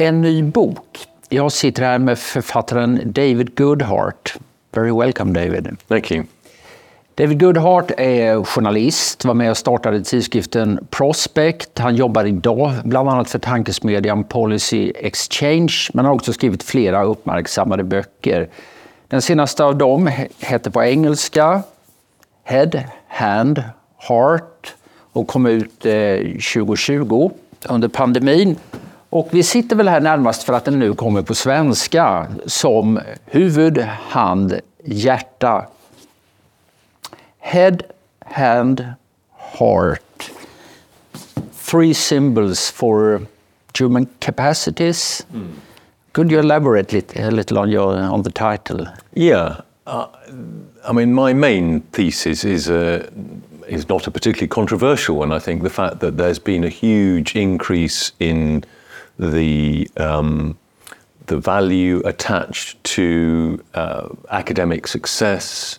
en ny bok. Jag sitter här med författaren David Goodhart. Very welcome David. Thank you. David Goodhart är journalist, var med och startade tidskriften Prospect. Han jobbar idag bland annat för tankesmedjan Policy Exchange, men har också skrivit flera uppmärksammade böcker. Den senaste av dem heter på engelska Head, Hand, Heart och kom ut 2020 eh, under pandemin. Och vi sitter väl här närmast för att den nu kommer på svenska som huvud, hand, hjärta. Head, hand, heart. Three symbols for human capacities. Mm. Could you elaborate a little on your on the title? Yeah, uh, I mean, my main thesis is a is not a particularly controversial one. I think the fact that there's been a huge increase in the um, the value attached to uh, academic success,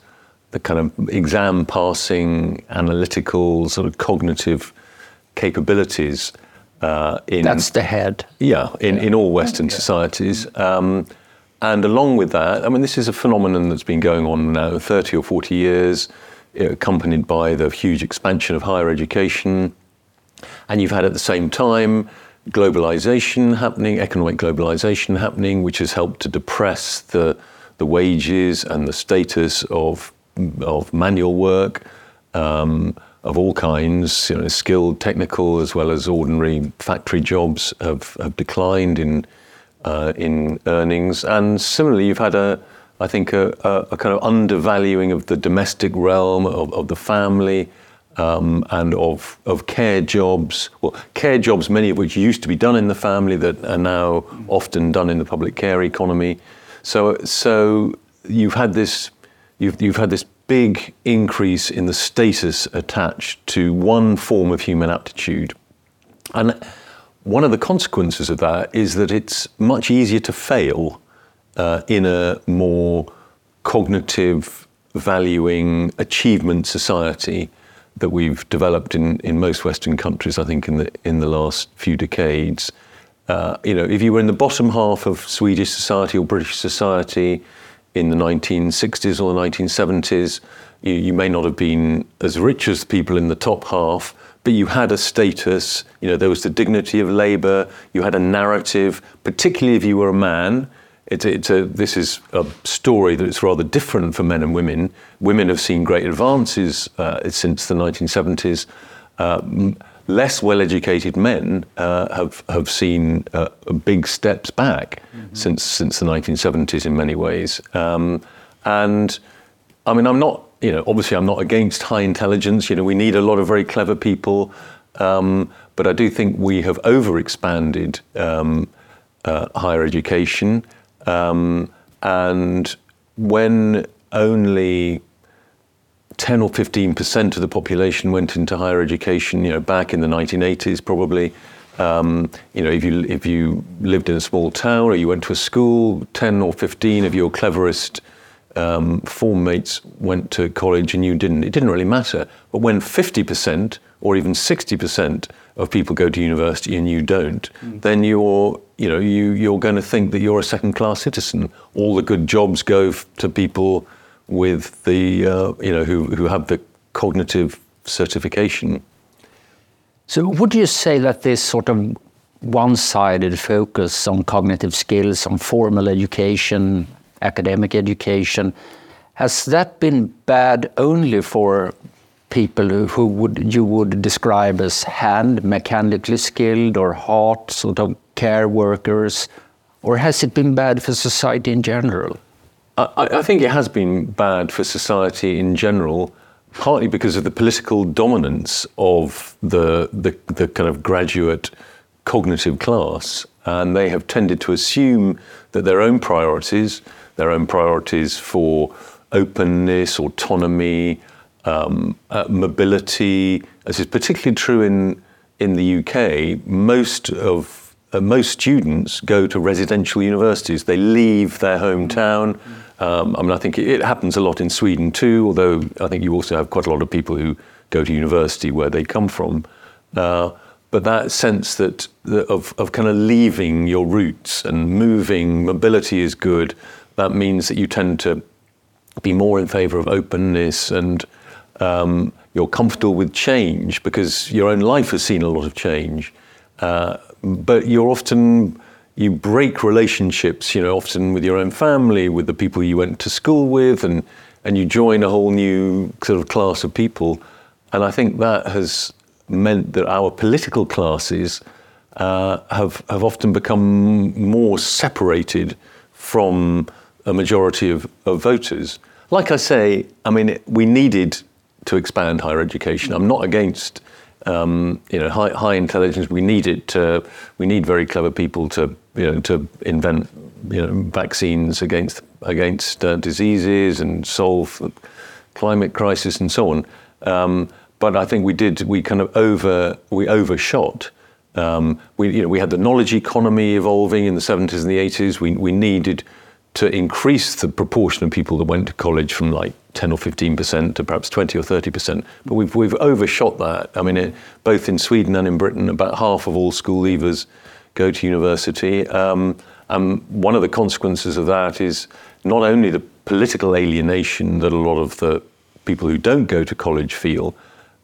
the kind of exam passing, analytical, sort of cognitive capabilities. Uh, in, That's the head. Yeah, in, yeah. in all Western yeah. societies. Um, and along with that, I mean, this is a phenomenon that's been going on now 30 or 40 years, accompanied by the huge expansion of higher education. And you've had at the same time globalization happening, economic globalization happening, which has helped to depress the, the wages and the status of, of manual work um, of all kinds, you know, skilled, technical, as well as ordinary factory jobs have, have declined in, uh, in earnings. And similarly, you've had a, I think, a, a, a kind of undervaluing of the domestic realm, of, of the family, um, and of, of care jobs, well, care jobs, many of which used to be done in the family that are now often done in the public care economy. So, so you've had this, you've, you've had this big increase in the status attached to one form of human aptitude. And one of the consequences of that is that it's much easier to fail uh, in a more cognitive, valuing, achievement society that we've developed in, in most Western countries, I think, in the in the last few decades. Uh, you know, if you were in the bottom half of Swedish society or British society in the 1960s or the 1970s, you, you may not have been as rich as the people in the top half, but you had a status. You know, there was the dignity of labour. You had a narrative, particularly if you were a man it's, it's a, this is a story that is rather different for men and women. Women have seen great advances uh, since the 1970s. Uh, less well-educated men uh, have have seen uh, big steps back mm-hmm. since since the 1970s in many ways. Um, and I mean, I'm not, you know, obviously I'm not against high intelligence. You know, we need a lot of very clever people, um, but I do think we have overexpanded um, uh, higher education. Um, and when only 10 or 15 percent of the population went into higher education, you know, back in the 1980s, probably. Um, you know, if you if you lived in a small town or you went to a school, 10 or 15 of your cleverest um, form mates went to college and you didn't. It didn't really matter. But when 50 percent or even 60 percent of people go to university and you don't, mm. then you're you know you you're going to think that you're a second class citizen. All the good jobs go f- to people with the uh, you know who who have the cognitive certification. So would you say that this sort of one-sided focus on cognitive skills, on formal education, academic education, has that been bad only for people who would you would describe as hand mechanically skilled or heart sort of care workers or has it been bad for society in general? I, I think it has been bad for society in general partly because of the political dominance of the the, the kind of graduate cognitive class, and they have tended to assume that their own priorities, their own priorities for openness, autonomy, um, uh, mobility, as is particularly true in in the UK, most of uh, most students go to residential universities. They leave their hometown. Um, I mean, I think it, it, happens a lot in Sweden too. Although I think you also have quite a lot of people who go to university where they come from. Uh, but that sense that of, of kind of leaving your roots and moving, mobility is good. That means that you tend to be more in favour of openness and um, you're comfortable with change because your own life has seen a lot of change. Uh, but you're often you break relationships, you know, often with your own family, with the people you went to school with, and and you join a whole new sort of class of people. And I think that has meant that our political classes uh, have have often become more separated from a majority of, of voters. Like I say, I mean, we needed to expand higher education. I'm not against um, you know high, high intelligence. We need it. To, we need very clever people to you know to invent you know vaccines against against uh, diseases and solve climate crisis and so on. Um, but I think we did. We kind of over we overshot. Um, we you know we had the knowledge economy evolving in the 70s and the 80s. We we needed to increase the proportion of people that went to college from like 10 or 15 percent to perhaps 20 or 30 percent. But we've, we've overshot that. I mean, it, both in Sweden and in Britain, about half of all school leavers go to university. Um, and one of the consequences of that is not only the political alienation that a lot of the people who don't go to college feel,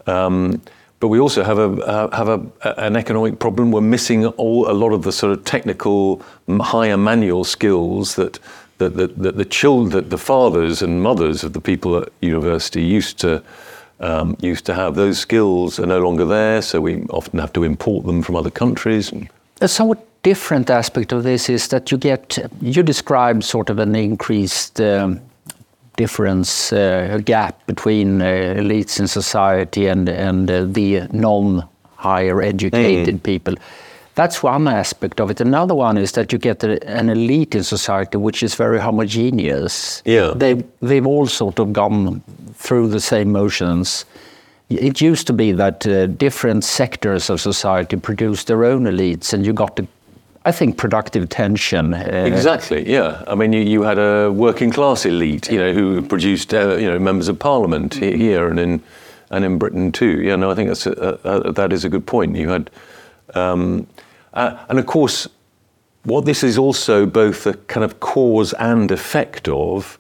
um, but we also have a uh, have a, an economic problem. We're missing all a lot of the sort of technical, higher manual skills that that, that, that the children, that the fathers and mothers of the people at university used to um, used to have. Those skills are no longer there, so we often have to import them from other countries. A somewhat different aspect of this is that you get you describe sort of an increased. Um, difference, uh, a gap between uh, elites in society and, and uh, the non higher educated mm. people. That's one aspect of it. Another one is that you get a, an elite in society which is very homogeneous. Yeah. They, they've all sort of gone through the same motions. It used to be that uh, different sectors of society produced their own elites, and you got a I think productive tension. Uh, exactly. Yeah. I mean, you, you had a working class elite, you know, who produced uh, you know members of parliament mm-hmm. here and in and in Britain too. Yeah. No, I think that's a, a, that is a good point. You had, um, uh, and of course, what this is also both a kind of cause and effect of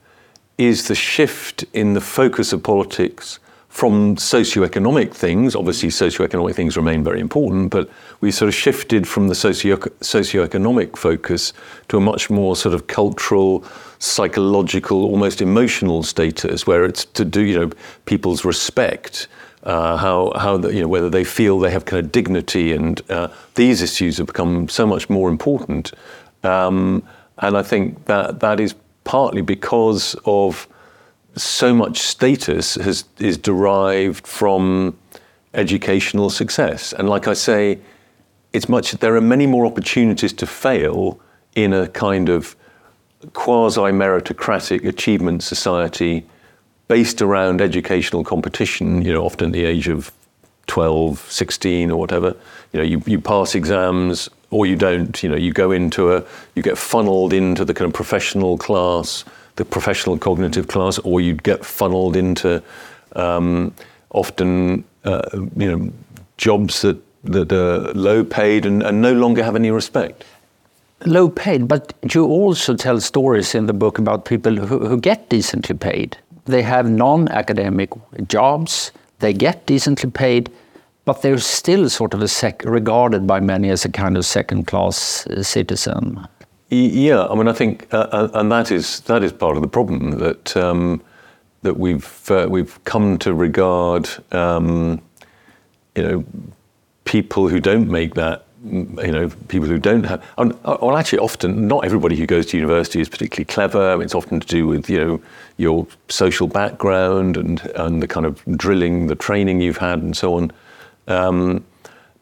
is the shift in the focus of politics from socioeconomic things, obviously socioeconomic things remain very important, but we sort of shifted from the socio socioeconomic focus to a much more sort of cultural, psychological, almost emotional status, where it's to do, you know, people's respect, uh, how how the, you know whether they feel they have kind of dignity, and uh, these issues have become so much more important, um, and I think that that is partly because of so much status has, is derived from educational success. And like I say, it's much, there are many more opportunities to fail in a kind of quasi meritocratic achievement society based around educational competition, you know, often at the age of 12, 16 or whatever. You know, you, you pass exams or you don't, you know, you go into a, you get funneled into the kind of professional class the professional cognitive class, or you'd get funneled into um, often uh, you know jobs that that are low paid and, and no longer have any respect. Low paid, but you also tell stories in the book about people who, who get decently paid. They have non-academic jobs. They get decently paid, but they're still sort of a regarded by many as a kind of second-class uh, citizen. Yeah, I mean, I think, uh, uh, and that is that is part of the problem that um, that we've uh, we've come to regard, um, you know, people who don't make that, you know, people who don't have. Uh, well, actually, often not everybody who goes to university is particularly clever. I mean, it's often to do with you know your social background and and the kind of drilling, the training you've had, and so on. Um,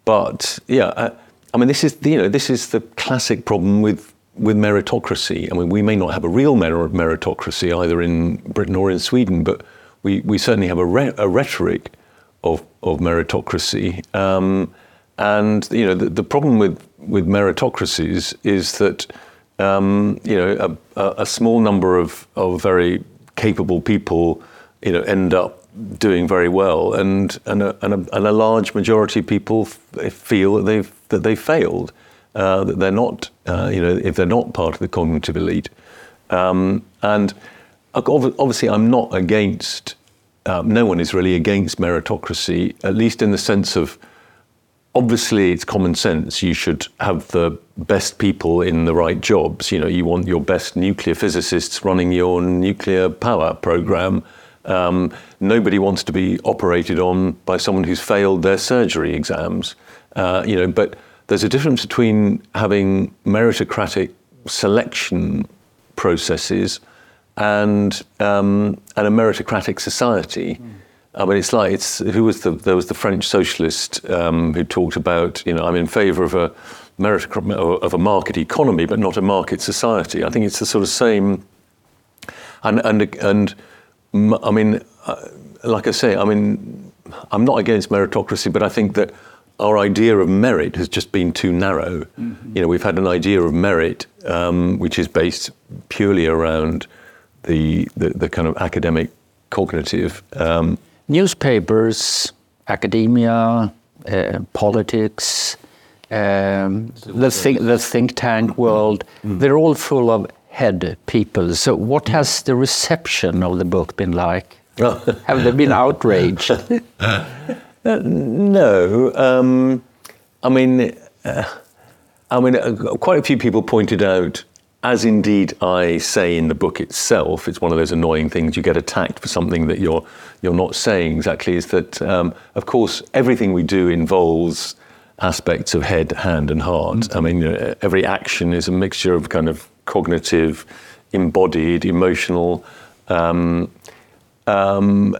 but yeah. I, I mean, this is you know this is the classic problem with with meritocracy. I mean, we may not have a real meritocracy either in Britain or in Sweden, but we, we certainly have a, re- a rhetoric of, of meritocracy. Um, and you know the, the, problem with, with meritocracies is that um, you know a, a, small number of, of very capable people you know end up doing very well, and and a, and a, and a large majority of people f- feel that they've that they failed, uh, that they're not, uh, you know, if they're not part of the cognitive elite. Um, and obviously, I'm not against. Um, no one is really against meritocracy, at least in the sense of. Obviously, it's common sense. You should have the best people in the right jobs. You know, you want your best nuclear physicists running your nuclear power program. Um, nobody wants to be operated on by someone who's failed their surgery exams. Uh, you know, but there's a difference between having meritocratic selection processes and um, and a meritocratic society. Mm. I mean, it's like it's who was the there was the French socialist um, who talked about you know I'm in favour of a meritocratic of a market economy, but not a market society. I think it's the sort of same. And and and I mean, uh, like I say, I mean, I'm not against meritocracy, but I think that our idea of merit has just been too narrow. Mm-hmm. You know, we've had an idea of merit um, which is based purely around the, the, the kind of academic cognitive. Um, Newspapers, academia, uh, politics, um, the, think, the think tank world, mm. they're all full of head people. So, what has the reception of the book been like? Have they been outraged? Uh, no, um, I mean, uh, I mean, uh, quite a few people pointed out, as indeed I say in the book itself. It's one of those annoying things you get attacked for something that you're you're not saying exactly. Is that, um, of course, everything we do involves aspects of head, hand, and heart. Mm-hmm. I mean, you every action is a mixture of kind of cognitive, embodied, emotional. Um, um,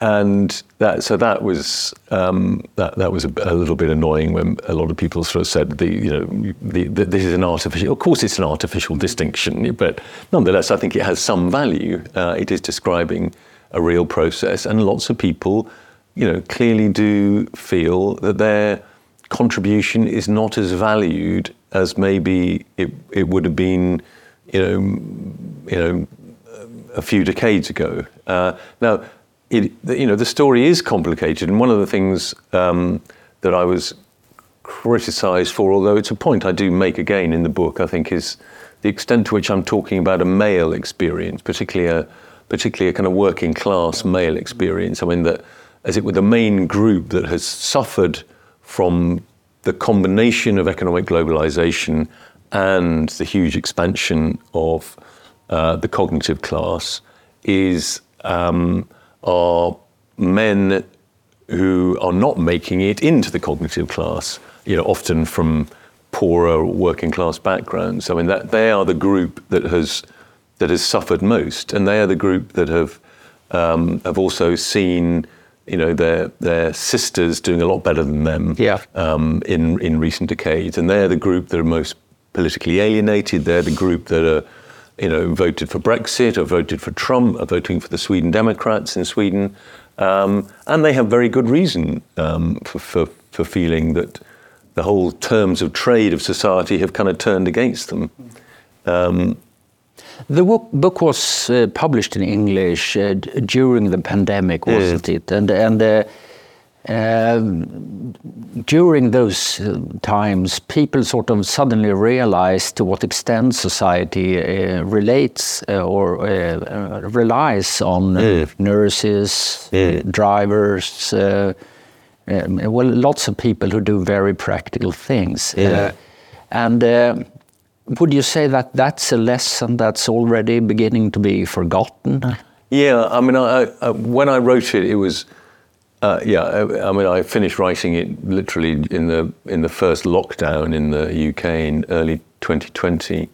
and that so that was um, that that was a, a, little bit annoying when a lot of people sort of said the you know the, the, this is an artificial. Of course, it's an artificial distinction, but nonetheless, I think it has some value. Uh, it is describing a real process, and lots of people, you know, clearly do feel that their contribution is not as valued as maybe it it would have been, you know, you know, a few decades ago. Uh, now it, you know, the story is complicated, and one of the things um, that I was criticised for, although it's a point I do make again in the book, I think, is the extent to which I'm talking about a male experience, particularly a particularly a kind of working class male experience. I mean, that as it were, the main group that has suffered from the combination of economic globalization and the huge expansion of uh, the cognitive class is um, are men who are not making it into the cognitive class, you know, often from poorer working class backgrounds. I mean, that they are the group that has that has suffered most, and they are the group that have um, have also seen, you know, their their sisters doing a lot better than them yeah. um, in in recent decades, and they're the group that are most politically alienated. They're the group that are you know, voted for Brexit or voted for Trump or voting for the Sweden Democrats in Sweden. Um, and they have very good reason um, for, for, for, feeling that the whole terms of trade of society have kind of turned against them. Um, the book, book was uh, published in English uh, during the pandemic, wasn't yeah. it? And, and uh, um, during those uh, times, people sort of suddenly realized to what extent society uh, relates uh, or uh, uh, relies on mm. nurses, mm. drivers, um, well, lots of people who do very practical things. Yeah. and would you say that that's a lesson that's already beginning to be forgotten? Yeah, I mean, I, I, when I wrote it, it was uh, yeah, I, I, mean, I finished writing it literally in the in the first lockdown in the UK in early 2020,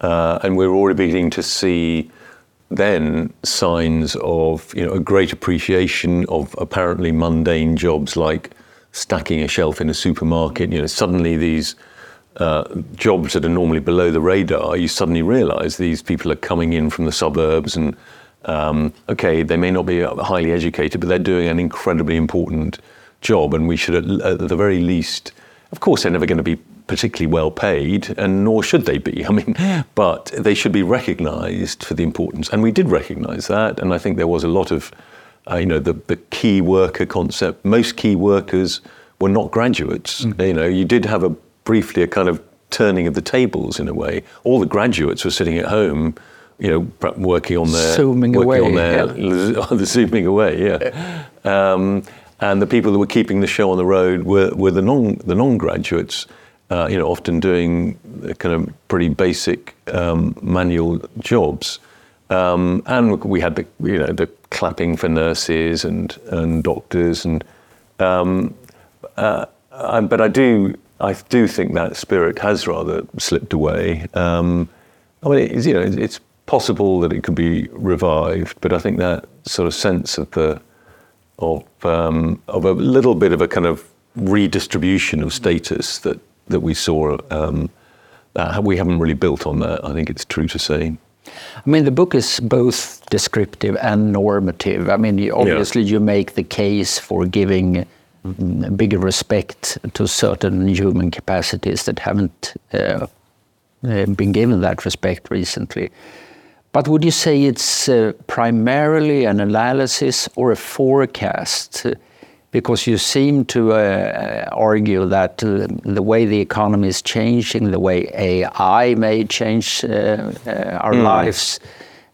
uh, and we were already beginning to see then signs of you know a great appreciation of apparently mundane jobs like stacking a shelf in a supermarket. You know, suddenly these uh, jobs that are normally below the radar, you suddenly realise these people are coming in from the suburbs and um, okay, they may not be highly educated, but they're doing an incredibly important job, and we should, at, at the very least, of course, they're never going to be particularly well paid, and nor should they be. I mean, but they should be recognised for the importance, and we did recognise that, and I think there was a lot of, uh, you know, the, the key worker concept. Most key workers were not graduates. Mm. You know, you did have a briefly a kind of turning of the tables in a way. All the graduates were sitting at home you know, working on their zooming working away, on their yeah. the zooming away, yeah. Um, and the people that were keeping the show on the road were, were the non the non graduates, uh, you know, often doing kind of pretty basic um, manual jobs. Um, and we had the you know the clapping for nurses and and doctors and um, uh, but I do I do think that spirit has rather slipped away. Um, I mean, it's, you know, it's possible that it could be revived, but I think that sort of sense of the of um, of a little bit of a kind of redistribution of status that that we saw. Um, that we haven't really built on that. I think it's true to say. I mean, the book is both descriptive and normative. I mean, obviously, yeah. you make the case for giving bigger respect to certain human capacities that haven't uh, uh been given that respect recently. But would you say it's uh, primarily an analysis or a forecast? Because you seem to uh, argue that uh, the way the economy is changing, the way AI may change uh, uh, our mm. lives,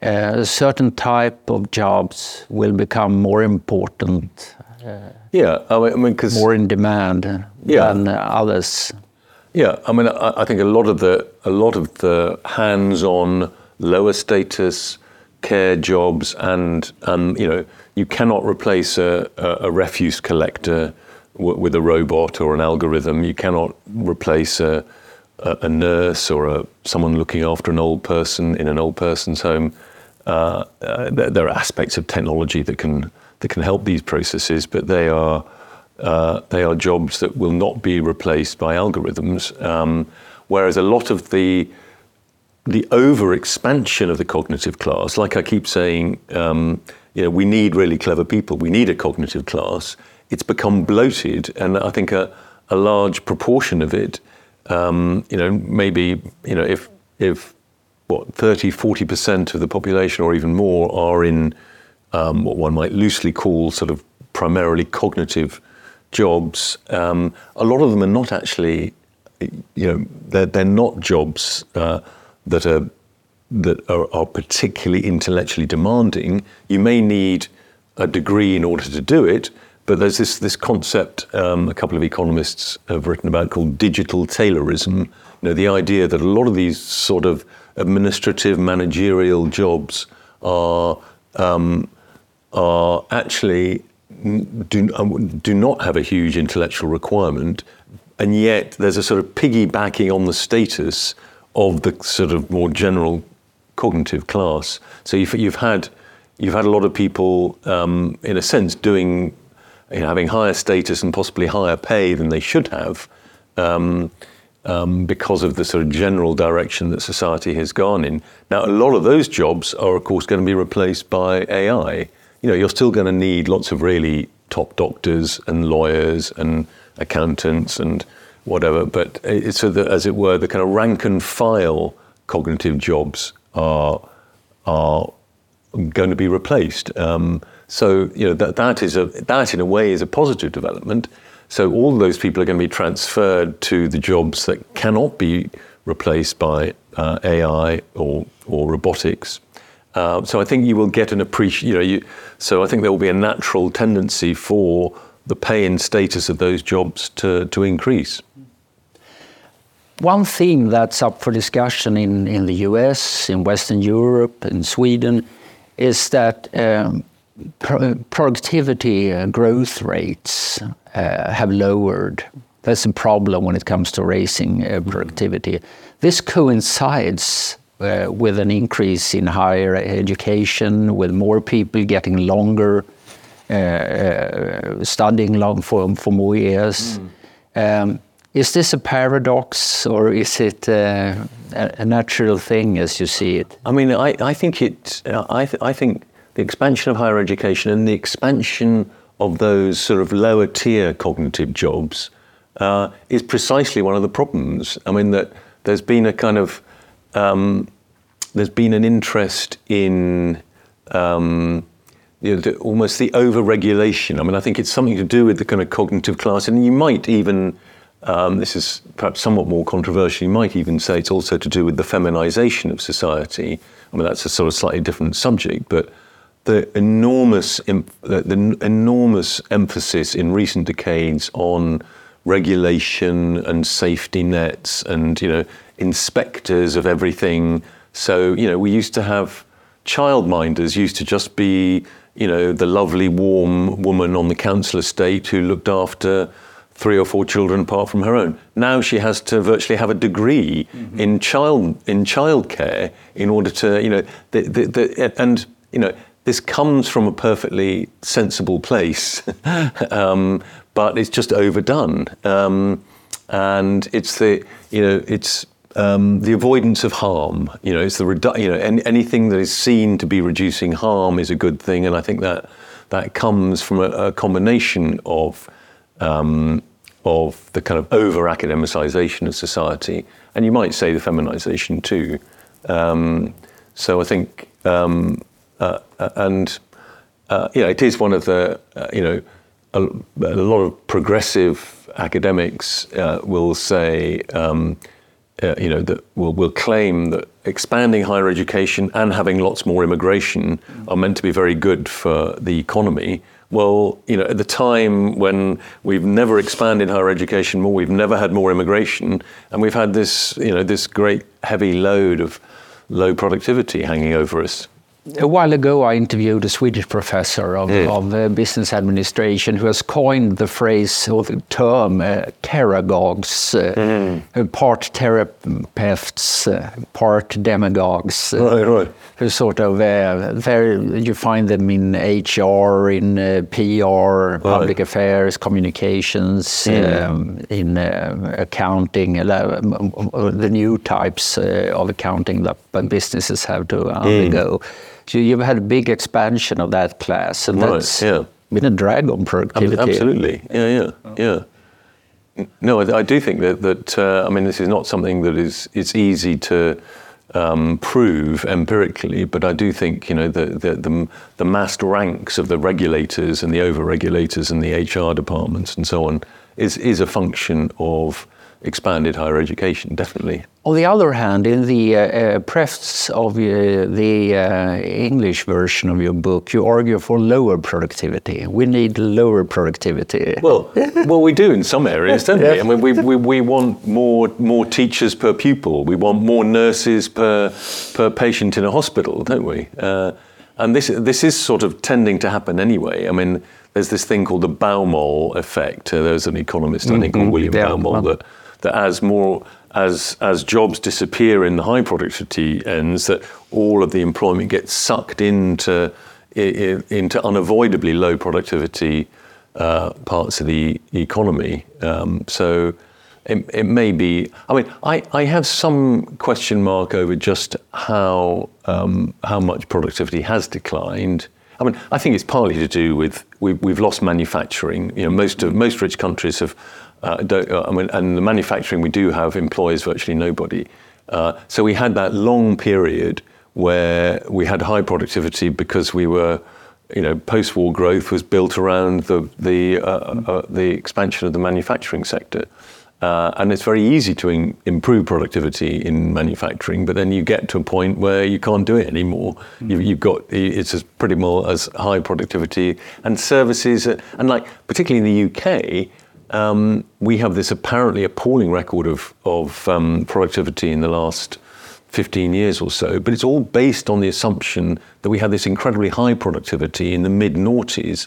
uh, a certain type of jobs will become more important. yeah, I mean, because more in demand yeah. than others. Yeah, I mean, I, I think a lot of the a lot of the hands-on lower status care jobs, and um, you know you cannot replace a, a, a refuse collector w- with a robot or an algorithm. You cannot replace a, a nurse or a, someone looking after an old person in an old person's home. Uh, uh, there, there, are aspects of technology that can that can help these processes, but they are uh, they are jobs that will not be replaced by algorithms. Um, whereas a lot of the the over expansion of the cognitive class, like I keep saying, um, you know, we need really clever people. We need a cognitive class. It's become bloated, and I think a, a large proportion of it, um, you know, maybe you know, if if what 30, 40 percent of the population, or even more, are in um, what one might loosely call sort of primarily cognitive jobs. Um, a lot of them are not actually, you know, they're, they're not jobs. Uh, that are that are, are, particularly intellectually demanding, you may need a degree in order to do it. But there's this this concept um, a couple of economists have written about called digital Taylorism. You know, the idea that a lot of these sort of administrative managerial jobs are um, are actually do, um, do not have a huge intellectual requirement, and yet there's a sort of piggybacking on the status of the sort of more general cognitive class. So you've, you've had you've had a lot of people, um, in a sense, doing you know, having higher status and possibly higher pay than they should have. Um, um, because of the sort of general direction that society has gone in. Now, a lot of those jobs are, of course, going to be replaced by AI. You know, you're still going to need lots of really top doctors and lawyers and accountants and whatever. But it's so that, as it were, the kind of rank and file cognitive jobs are are going to be replaced. Um, so you know that that is a that in a way is a positive development. So all those people are going to be transferred to the jobs that cannot be replaced by uh, AI or or robotics. Uh, so I think you will get an appreciation. You know, you, so I think there will be a natural tendency for the pay and status of those jobs to to increase. One theme that's up for discussion in, in the US, in Western Europe, in Sweden, is that um, pro productivity uh, growth rates uh, have lowered. That's a problem when it comes to raising uh, productivity. This coincides uh, with an increase in higher education, with more people getting longer studying long for, for more years. Mm. Um, is this a paradox or is it uh, a, natural thing as you see it? I mean, I, I think it. I, th- I think the expansion of higher education and the expansion of those sort of lower tier cognitive jobs uh, is precisely one of the problems. I mean, that there's been a kind of um, there's been an interest in um, you know, the, almost the over-regulation. I mean, I think it's something to do with the kind of cognitive class, and you might even, um, this is perhaps somewhat more controversial, you might even say it's also to do with the feminization of society. I mean, that's a sort of slightly different subject, but the enormous, the, the enormous emphasis in recent decades on regulation and safety nets and, you know, inspectors of everything so, you know, we used to have childminders used to just be, you know, the lovely, warm woman on the council estate who looked after three or four children apart from her own. Now she has to virtually have a degree mm-hmm. in child in childcare in order to, you know, the, the, the, and you know, this comes from a perfectly sensible place, um, but it's just overdone. Um, and it's the, you know, it's um, the avoidance of harm. You know, it's the redu- you know any, anything that is seen to be reducing harm is a good thing, and I think that that comes from a, a combination of um, of the kind of over academicization of society, and you might say the feminization too. Um, so I think, um, uh, uh, and uh, you know, it is one of the uh, you know a, a, lot of progressive academics uh, will say. Uh, you know, that will, will claim that expanding higher education and having lots more immigration are meant to be very good for the economy. Well, you know, at the time when we've never expanded higher education more, we've never had more immigration, and we've had this, you know, this great heavy load of low productivity hanging over us a while ago, I interviewed a Swedish professor of, mm. of uh, business administration who has coined the phrase or the term uh, teragogues, uh, mm. part therapists, uh, part demagogues. Uh, right, right. Who sort of very, you find them in HR, in PR, public affairs, communications, mm. um, in accounting, the new types of accounting that businesses have to undergo. So you've had a big expansion of that class, and right, that's yeah. been a drag on productivity. Absolutely, yeah, yeah, yeah. No, I, I do think that that uh, I mean this is not something that is it's easy to um, prove empirically, but I do think you know the, the the the massed ranks of the regulators and the over regulators and the HR departments and so on is is a function of expanded higher education, definitely. On the other hand, in the uh, uh, preface of uh, the uh, English version of your book, you argue for lower productivity. We need lower productivity. Well, well, we do in some areas, don't we? I mean, we, we, we want more more teachers per pupil. We want more nurses per per patient in a hospital, don't we? Uh, and this this is sort of tending to happen anyway. I mean, there's this thing called the Baumol effect. Uh, there's an economist, I think, mm-hmm. called William yeah, Baumol, that that as more as as jobs disappear in the high productivity ends, that all of the employment gets sucked into into unavoidably low productivity uh, parts of the economy. Um, so it, it, may be. I mean, I, I have some question mark over just how um, how much productivity has declined. I mean, I think it's partly to do with we, we've lost manufacturing. You know, most of most rich countries have uh, uh, I mean, and the manufacturing we do have employs virtually nobody. Uh, so we had that long period where we had high productivity because we were, you know, post-war growth was built around the the uh, uh, the expansion of the manufacturing sector. Uh, and it's very easy to in, improve productivity in manufacturing, but then you get to a point where you can't do it anymore. Mm-hmm. You, have got it's as pretty more as high productivity and services, and like particularly in the UK, um, we have this apparently appalling record of, of um, productivity in the last 15 years or so, but it's all based on the assumption that we had this incredibly high productivity in the mid noughties.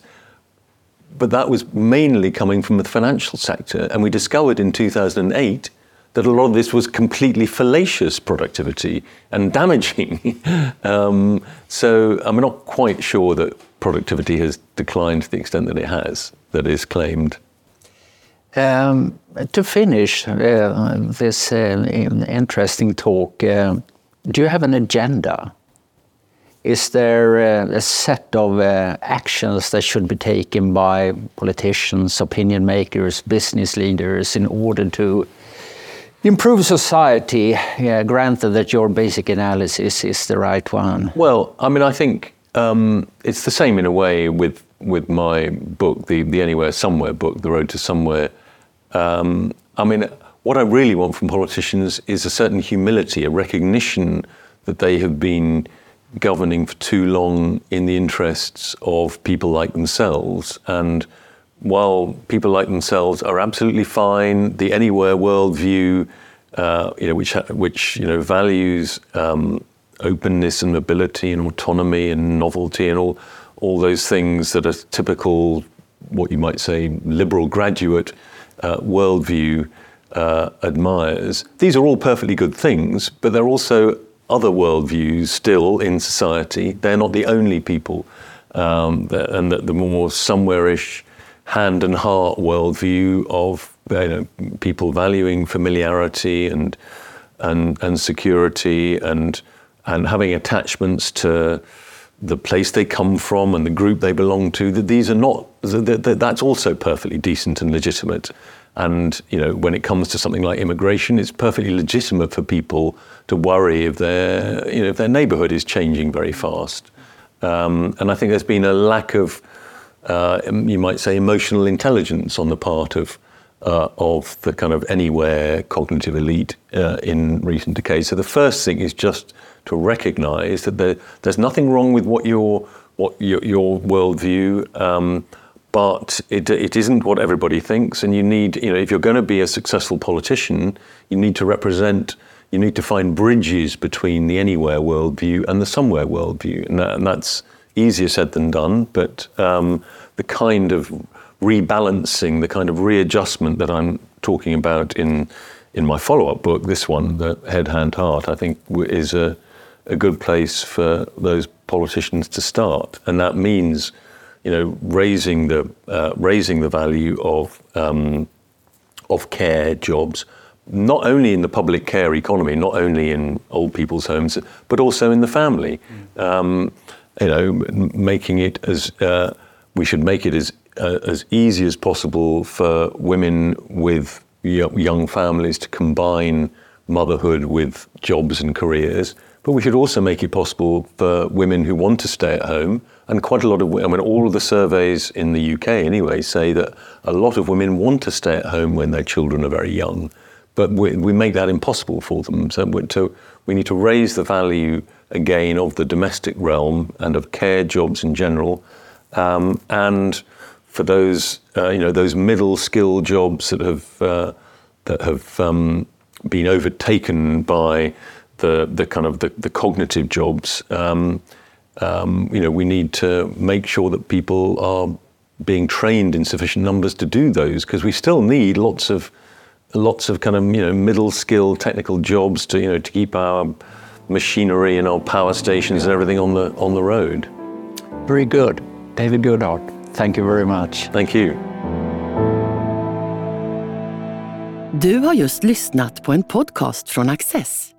But that was mainly coming from the financial sector. And we discovered in 2008 that a lot of this was completely fallacious productivity and damaging. um, so I'm not quite sure that productivity has declined to the extent that it has, that is claimed. Um, to finish uh, this uh, interesting talk, uh, do you have an agenda? Is there uh, a set of uh, actions that should be taken by politicians, opinion makers, business leaders in order to improve society, yeah, granted that your basic analysis is the right one? Well, I mean, I think um, it's the same in a way with with my book, the the Anywhere Somewhere book, The Road to Somewhere. Um, I mean, what I really want from politicians is a certain humility, a recognition that they have been governing for too long in the interests of people like themselves. And while people like themselves are absolutely fine, the anywhere worldview, uh, you know, which which you know values um, openness and mobility and autonomy and novelty and all all those things that are typical, what you might say, liberal graduate uh, worldview uh, admires. These are all perfectly good things, but there are also other worldviews still in society. They're not the only people, um, and that the more somewhere-ish hand and heart worldview of you know, people valuing familiarity and and and security and and having attachments to the place they come from and the group they belong to, that these are not, that, that's also perfectly decent and legitimate. And you know, when it comes to something like immigration, it's perfectly legitimate for people to worry if their, you know, if their neighbourhood is changing very fast. Um, and I think there's been a lack of, uh, you might say, emotional intelligence on the part of uh, of the kind of anywhere cognitive elite uh, in recent decades. So the first thing is just to recognise that there, there's nothing wrong with what your what your, your worldview, um, but it, it isn't what everybody thinks. And you need, you know, if you're going to be a successful politician, you need to represent. You need to find bridges between the anywhere worldview and the somewhere worldview, and, that, and that's easier said than done. But um, the kind of rebalancing, the kind of readjustment that I'm talking about in in my follow-up book, this one, the Head, Hand, Heart, I think is a a good place for those politicians to start, and that means, you know, raising the uh, raising the value of um, of care jobs, not only in the public care economy, not only in old people's homes, but also in the family. Mm. Um, you know, making it as uh, we should make it as uh, as easy as possible for women with young families to combine motherhood with jobs and careers. But we should also make it possible for women who want to stay at home. And quite a lot of, I mean, all of the surveys in the UK anyway say that a lot of women want to stay at home when their children are very young. But we, we make that impossible for them. So to, we need to raise the value again of the domestic realm and of care jobs in general. Um, and for those, uh, you know, those middle skill jobs that have, uh, that have um, been overtaken by the the kind of the, the cognitive jobs. Um, um, you know, we need to make sure that people are being trained in sufficient numbers to do those because we still need lots of lots of kind of you know middle skill technical jobs to you know to keep our machinery and our power stations and everything on the on the road. Very good, David Goodhart. Thank you very much. Thank you. Du har just lyssnat på en podcast från Axess.